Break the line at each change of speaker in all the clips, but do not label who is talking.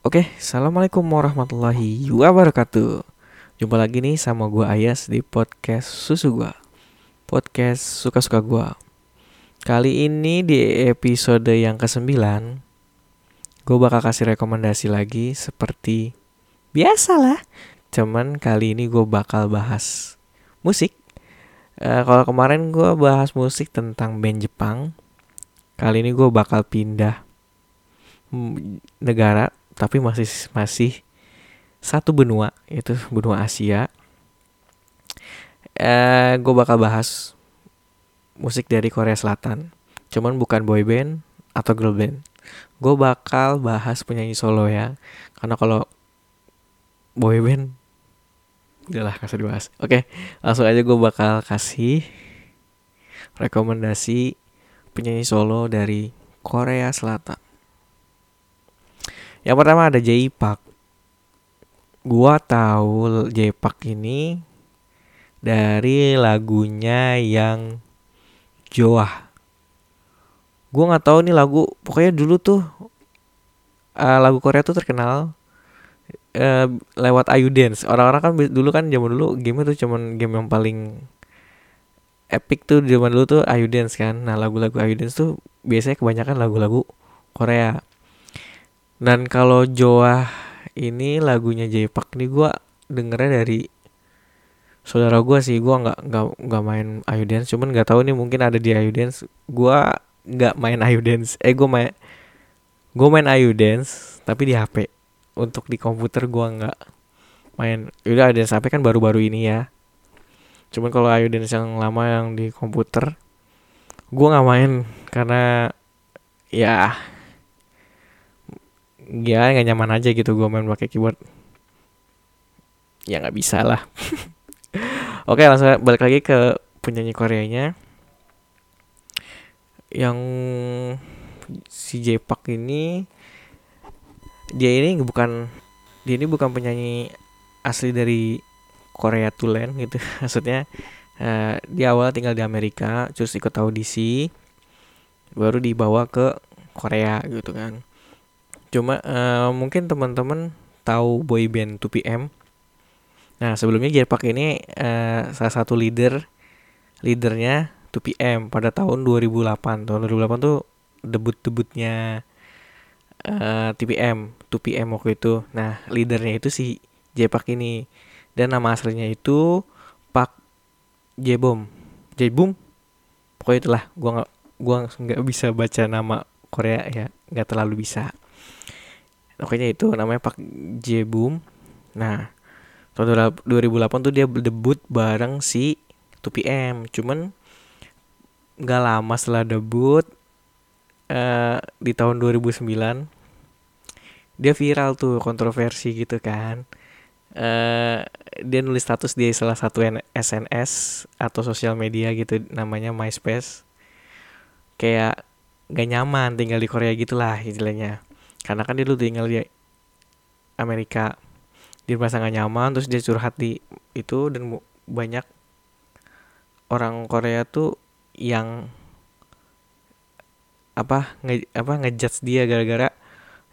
Oke, assalamualaikum warahmatullahi wabarakatuh. Jumpa lagi nih sama gua Ayas di podcast Susu Gua. Podcast suka-suka gua. Kali ini di episode yang ke-9 gue bakal kasih rekomendasi lagi seperti biasalah. Cuman kali ini gue bakal bahas musik. Uh, kalau kemarin gue bahas musik tentang band Jepang, kali ini gue bakal pindah negara tapi masih masih satu benua itu benua Asia. Eh, gue bakal bahas musik dari Korea Selatan. Cuman bukan boy band atau girl band. Gue bakal bahas penyanyi solo ya. Karena kalau boy band udahlah kasih dibahas. Oke, langsung aja gue bakal kasih rekomendasi penyanyi solo dari Korea Selatan. Yang pertama ada J Park. Gua tahu J Park ini dari lagunya yang Joah. Gua nggak tahu nih lagu, pokoknya dulu tuh uh, lagu Korea tuh terkenal uh, lewat Ayu Dance. Orang-orang kan dulu kan zaman dulu game itu cuman game yang paling epic tuh zaman dulu tuh Ayu Dance kan. Nah, lagu-lagu Ayu Dance tuh biasanya kebanyakan lagu-lagu Korea. Dan kalau Joah ini lagunya J Park nih gue dengernya dari saudara gue sih. Gue nggak nggak nggak main Ayu Dance cuman nggak tahu nih mungkin ada di Ayu Dance. Gue nggak main Ayu Dance. Eh gue main gue main Ayu Dance tapi di HP untuk di komputer gue nggak main. Udah ada HP kan baru-baru ini ya. Cuman kalau Ayu Dance yang lama yang di komputer gue nggak main. Karena ya ya nggak nyaman aja gitu gue main pakai keyboard. Ya nggak bisa lah. Oke langsung balik lagi ke penyanyi Koreanya. Yang si J Park ini dia ini bukan dia ini bukan penyanyi asli dari Korea Tulen gitu. Maksudnya uh, di awal tinggal di Amerika terus ikut audisi baru dibawa ke Korea gitu kan Cuma uh, mungkin teman-teman tahu boy band 2PM. Nah, sebelumnya Jerpak ini uh, salah satu leader leadernya 2PM pada tahun 2008. Tahun 2008 tuh debut-debutnya uh, TPM, 2PM waktu itu. Nah, leadernya itu si Jepak ini. Dan nama aslinya itu Pak Jebom. Jebom. Pokoknya itulah, gua nggak gua nggak bisa baca nama Korea ya, nggak terlalu bisa pokoknya itu namanya Pak Jebum nah tahun 2008 tuh dia debut bareng si 2PM cuman nggak lama setelah debut uh, di tahun 2009 dia viral tuh kontroversi gitu kan. Uh, dia nulis status di salah satu SNS atau sosial media gitu namanya MySpace. Kayak gak nyaman tinggal di Korea gitulah istilahnya karena kan dia dulu tinggal di Amerika. Dia merasa gak nyaman terus dia curhat di itu dan banyak orang Korea tuh yang apa nge, apa ngejudge dia gara-gara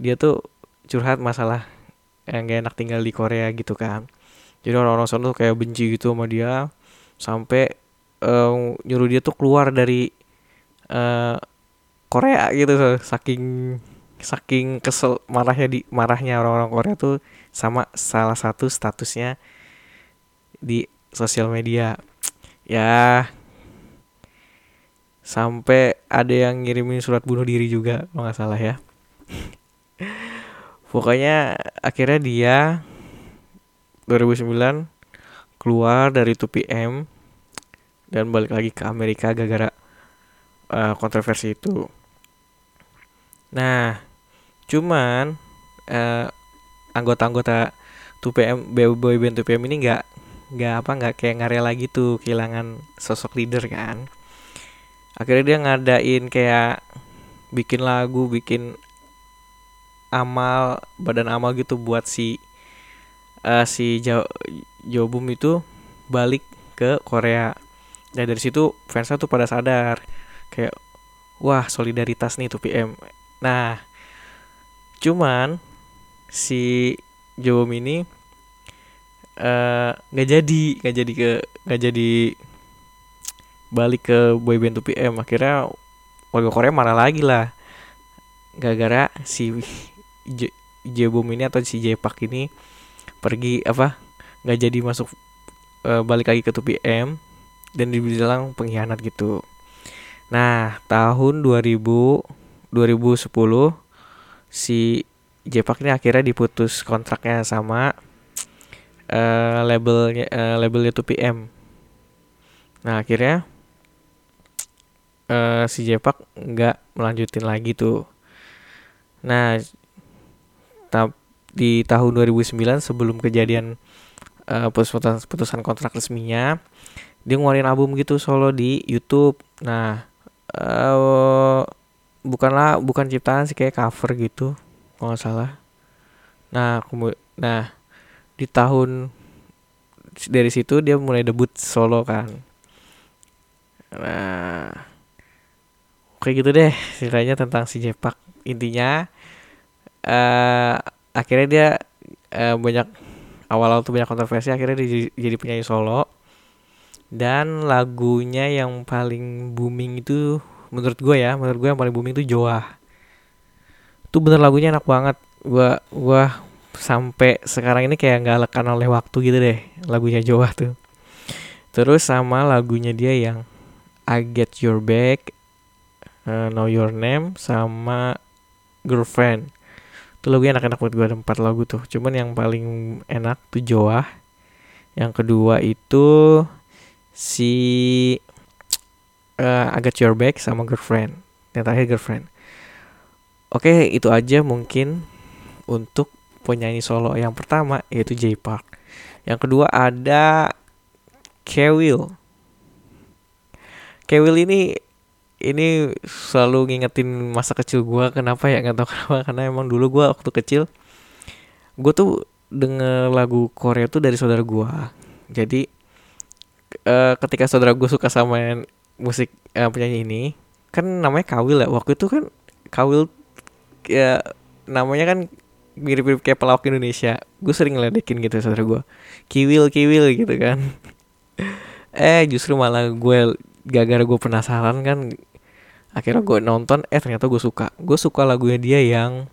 dia tuh curhat masalah yang gak enak tinggal di Korea gitu kan. Jadi orang-orang sana tuh kayak benci gitu sama dia sampai uh, nyuruh dia tuh keluar dari uh, Korea gitu saking saking kesel marahnya di marahnya orang-orang Korea tuh sama salah satu statusnya di sosial media. Ya sampai ada yang ngirimin surat bunuh diri juga kalau nggak salah ya. Pokoknya akhirnya dia 2009 keluar dari 2PM dan balik lagi ke Amerika gara-gara uh, kontroversi itu. Nah cuman uh, anggota-anggota 2PM boy band 2PM ini nggak nggak apa nggak kayak nggak rela gitu kehilangan sosok leader kan. Akhirnya dia ngadain kayak bikin lagu bikin amal badan amal gitu buat si uh, si jo Jobum itu balik ke Korea. Nah dari situ fansnya tuh pada sadar kayak wah solidaritas nih 2PM nah Cuman si Jobom ini eh, nggak uh, jadi nggak jadi ke nggak jadi balik ke boyband 2PM akhirnya warga Korea marah lagi lah. Gara-gara si Jebom ini atau si Jepak ini pergi apa nggak jadi masuk uh, balik lagi ke 2PM dan dibilang pengkhianat gitu. Nah tahun 2000 2010 si Jepak ini akhirnya diputus kontraknya sama uh, labelnya uh, labelnya 2PM nah akhirnya uh, si Jepak nggak melanjutin lagi tuh. Nah, ta di tahun 2009 sebelum kejadian uh, putusan, putusan kontrak resminya, dia ngeluarin album gitu solo di YouTube. Nah, uh, bukanlah bukan ciptaan sih kayak cover gitu, kalau nggak salah. Nah, kemudian, nah di tahun dari situ dia mulai debut solo kan. Nah, kayak gitu deh ceritanya tentang si Jepak intinya uh, akhirnya dia uh, banyak awal-awal tuh banyak kontroversi akhirnya dia jadi penyanyi solo dan lagunya yang paling booming itu menurut gue ya menurut gue yang paling booming itu Joa itu bener lagunya enak banget. Gue gue sampai sekarang ini kayak nggak lekan oleh waktu gitu deh lagunya Joa tuh. Terus sama lagunya dia yang I Get Your Back uh, Know Your Name sama Girlfriend. Itu lagu enak-enak buat gue ada empat lagu tuh. Cuman yang paling enak tuh Joah. Yang kedua itu si uh, I Got Your Back sama Girlfriend. Yang terakhir Girlfriend. Oke itu aja mungkin untuk penyanyi solo yang pertama yaitu J Park. Yang kedua ada Kewil. Kewil ini ini selalu ngingetin masa kecil gue kenapa ya? Nggak tahu kenapa. Karena emang dulu gue waktu kecil gue tuh denger lagu Korea tuh dari saudara gue jadi uh, ketika saudara gue suka sama musik uh, penyanyi ini kan namanya Kawil ya waktu itu kan Kawil ya namanya kan mirip-mirip kayak pelawak Indonesia. Gue sering ngeledekin gitu saudara gue Kiwil Kiwil gitu kan. Eh justru malah gue gara-gara gue penasaran kan akhirnya gue nonton eh ternyata gue suka. Gue suka lagunya dia yang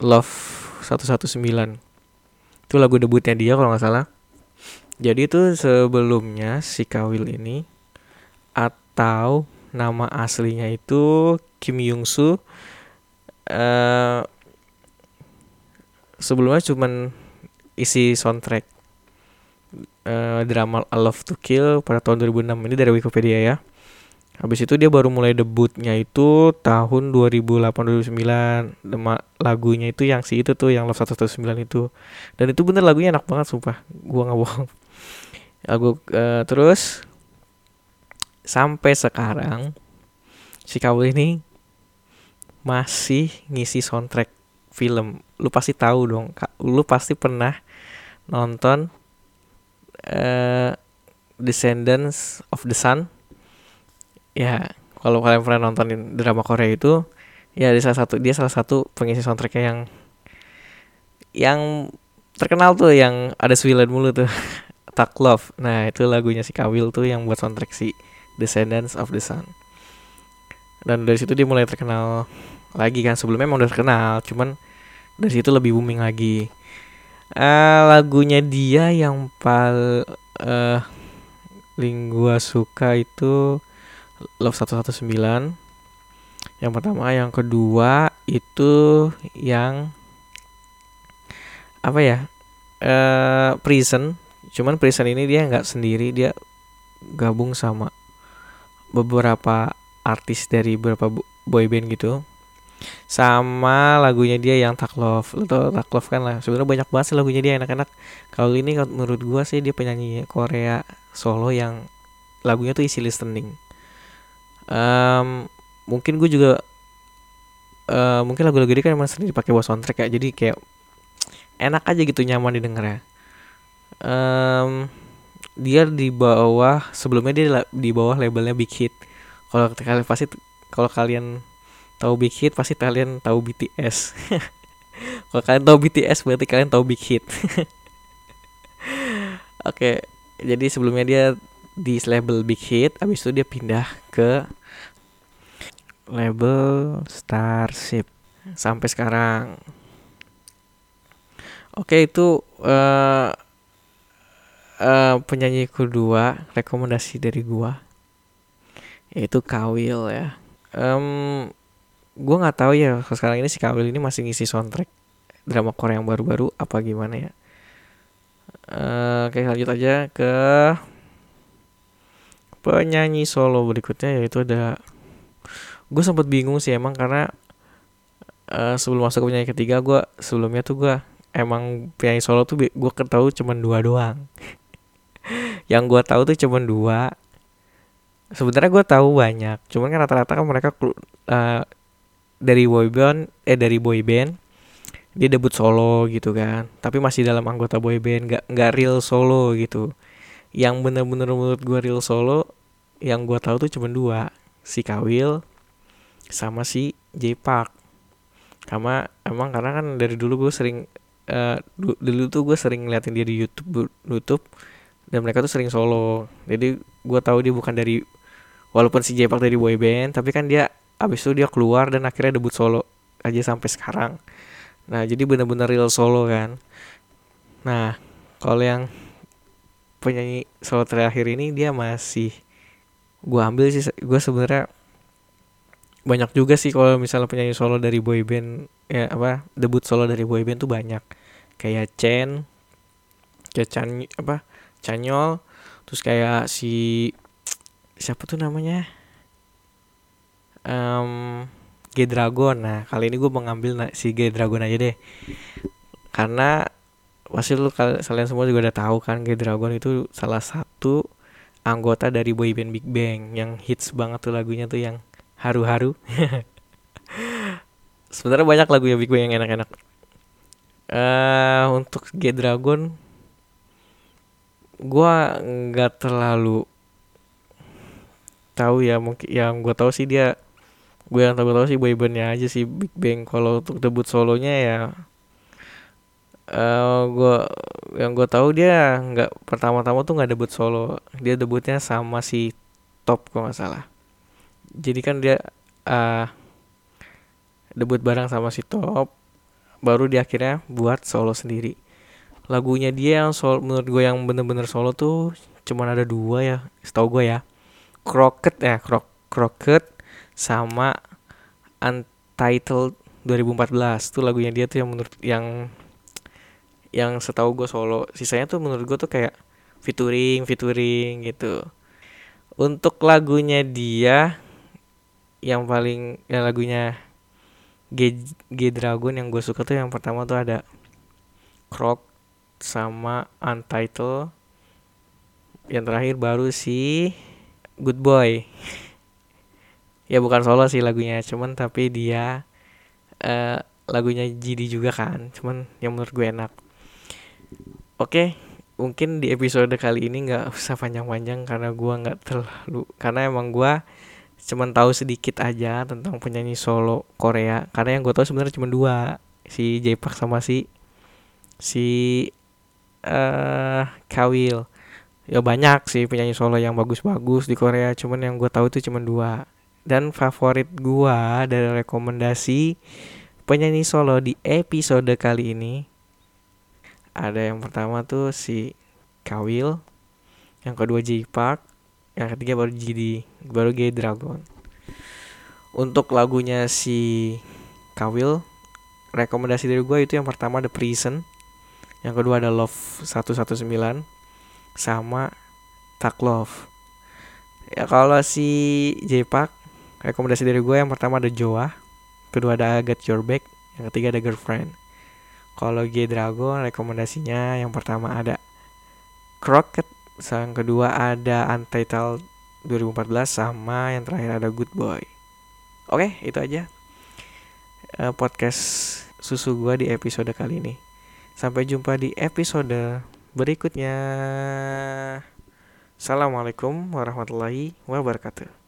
Love 119 itu lagu debutnya dia kalau nggak salah. Jadi itu sebelumnya si Kawil ini atau nama aslinya itu Kim Young Soo uh, sebelumnya cuman isi soundtrack uh, drama I Love to Kill pada tahun 2006 ini dari Wikipedia ya. Habis itu dia baru mulai debutnya itu tahun 2008-2009 Lagunya itu yang si itu tuh yang Love 119 itu. Dan itu bener lagunya enak banget sumpah. Gua gak bohong. Lagu uh, terus Sampai sekarang Si Kawul ini Masih ngisi soundtrack film. Lu pasti tahu dong Lu pasti pernah nonton uh, Descendants of the Sun. Ya kalau kalian pernah nontonin drama Korea itu ya di salah satu dia salah satu pengisi soundtracknya yang yang terkenal tuh yang ada Swilan mulu tuh Tak Love. Nah itu lagunya si Kawil tuh yang buat soundtrack si Descendants of the Sun. Dan dari situ dia mulai terkenal lagi kan. Sebelumnya emang udah terkenal cuman dari situ lebih booming lagi. Uh, lagunya dia yang paling uh, gua suka itu Love 119 yang pertama yang kedua itu yang apa ya? Uh, prison. Cuman prison ini dia nggak sendiri dia gabung sama beberapa artis dari beberapa boyband gitu sama lagunya dia yang Tak Love. Lo Tak Love kan lah sebenarnya banyak banget sih lagunya dia enak-enak. Kalau ini menurut gua sih dia penyanyi Korea solo yang lagunya tuh isi listening. Um, mungkin gue juga uh, mungkin lagu-lagu ini kan emang sering dipakai buat soundtrack ya jadi kayak enak aja gitu nyaman didengar ya um, dia di bawah sebelumnya dia di bawah labelnya Big Hit. Kalau kalian pasti kalau kalian tahu Big Hit pasti kalian tahu BTS kalau kalian tahu BTS berarti kalian tahu Big Hit. Oke jadi sebelumnya dia di label Big Hit abis itu dia pindah ke label Starship. Sampai sekarang. Oke itu uh, uh, penyanyi kedua rekomendasi dari gua yaitu Kawil ya. Um, gue nggak tahu ya sekarang ini si Kawil ini masih ngisi soundtrack drama Korea yang baru-baru apa gimana ya. Uh, oke lanjut aja ke penyanyi solo berikutnya yaitu ada gue sempat bingung sih emang karena uh, sebelum masuk ke penyanyi ketiga gue sebelumnya tuh gue emang penyanyi solo tuh gue ketahui cuma dua doang yang gue tahu tuh cuma dua. Sebenarnya gue tahu banyak cuman kan rata-rata kan mereka uh, dari boyband eh dari boyband dia debut solo gitu kan. Tapi masih dalam anggota boyband nggak nggak real solo gitu. Yang bener-bener menurut gue real solo yang gue tahu tuh cuma dua. Si Kawil sama si J Park sama emang karena kan dari dulu gue sering uh, dulu tuh gue sering ngeliatin dia di YouTube YouTube dan mereka tuh sering solo. Jadi gue tahu dia bukan dari walaupun si J Park dari boyband tapi kan dia abis itu dia keluar dan akhirnya debut solo aja sampai sekarang. Nah jadi bener-bener real solo kan. Nah kalau yang penyanyi solo terakhir ini dia masih gue ambil sih gue sebenarnya banyak juga sih kalau misalnya penyanyi solo dari boyband ya apa debut solo dari boyband tuh banyak. Kayak Chen kayak Chan apa Chanyol terus kayak si siapa tuh namanya? Um, G Dragon. Nah kali ini gue mengambil si G Dragon aja deh. Karena pasti lu kalian semua juga udah tahu kan G Dragon itu salah satu anggota dari boyband Big Bang. Yang hits banget tuh lagunya tuh yang haru-haru. Sebenarnya banyak lagu yang Big Bang yang enak-enak. Uh, untuk G Dragon gue nggak terlalu tahu ya mungkin yang gue tahu sih dia gue yang tahu tahu sih boybandnya aja sih Big Bang. Kalau untuk debut solonya ya uh, gue yang gue tahu dia nggak pertama-tama tuh nggak debut solo. Dia debutnya sama si Top kalau nggak salah. Jadi kan dia uh, debut bareng sama si Top baru dia akhirnya buat solo sendiri lagunya dia yang solo menurut gue yang bener-bener solo tuh cuman ada dua ya setahu gue ya. Crockett ya Croc Crockett sama Untitled 2014 tuh lagunya dia tuh yang menurut yang yang setahu gue solo. Sisanya tuh menurut gue tuh kayak featuring featuring gitu. Untuk lagunya dia yang paling yang lagunya G, G Dragon yang gue suka tuh yang pertama tuh ada Croc sama Untitled. Yang terakhir baru si Good Boy. Ya bukan solo sih lagunya cuman tapi dia uh, lagunya GD juga kan cuman yang menurut gue enak. Oke okay, mungkin di episode kali ini nggak usah panjang-panjang karena gue nggak terlalu karena emang gue cuman tahu sedikit aja tentang penyanyi solo Korea. Karena yang gue tahu sebenarnya cuma dua si j sama si si uh, Kawil. Ya banyak sih penyanyi solo yang bagus-bagus di Korea cuman yang gue tahu itu cuma dua. Dan favorit gue dari rekomendasi penyanyi solo di episode kali ini ada yang pertama tuh si Kawil yang kedua J Park yang ketiga baru GD baru G Dragon. Untuk lagunya si Kawil rekomendasi dari gue itu yang pertama The Prison yang kedua ada Love 119 sama Tak Love ya kalau si J Park rekomendasi dari gue yang pertama ada Joa kedua ada Get Your Back yang ketiga ada Girlfriend kalau G Dragon rekomendasinya yang pertama ada Crockett yang kedua ada Untitled 2014 sama yang terakhir ada Good Boy. Oke, itu aja uh, podcast susu gua di episode kali ini. Sampai jumpa di episode berikutnya. Assalamualaikum warahmatullahi wabarakatuh.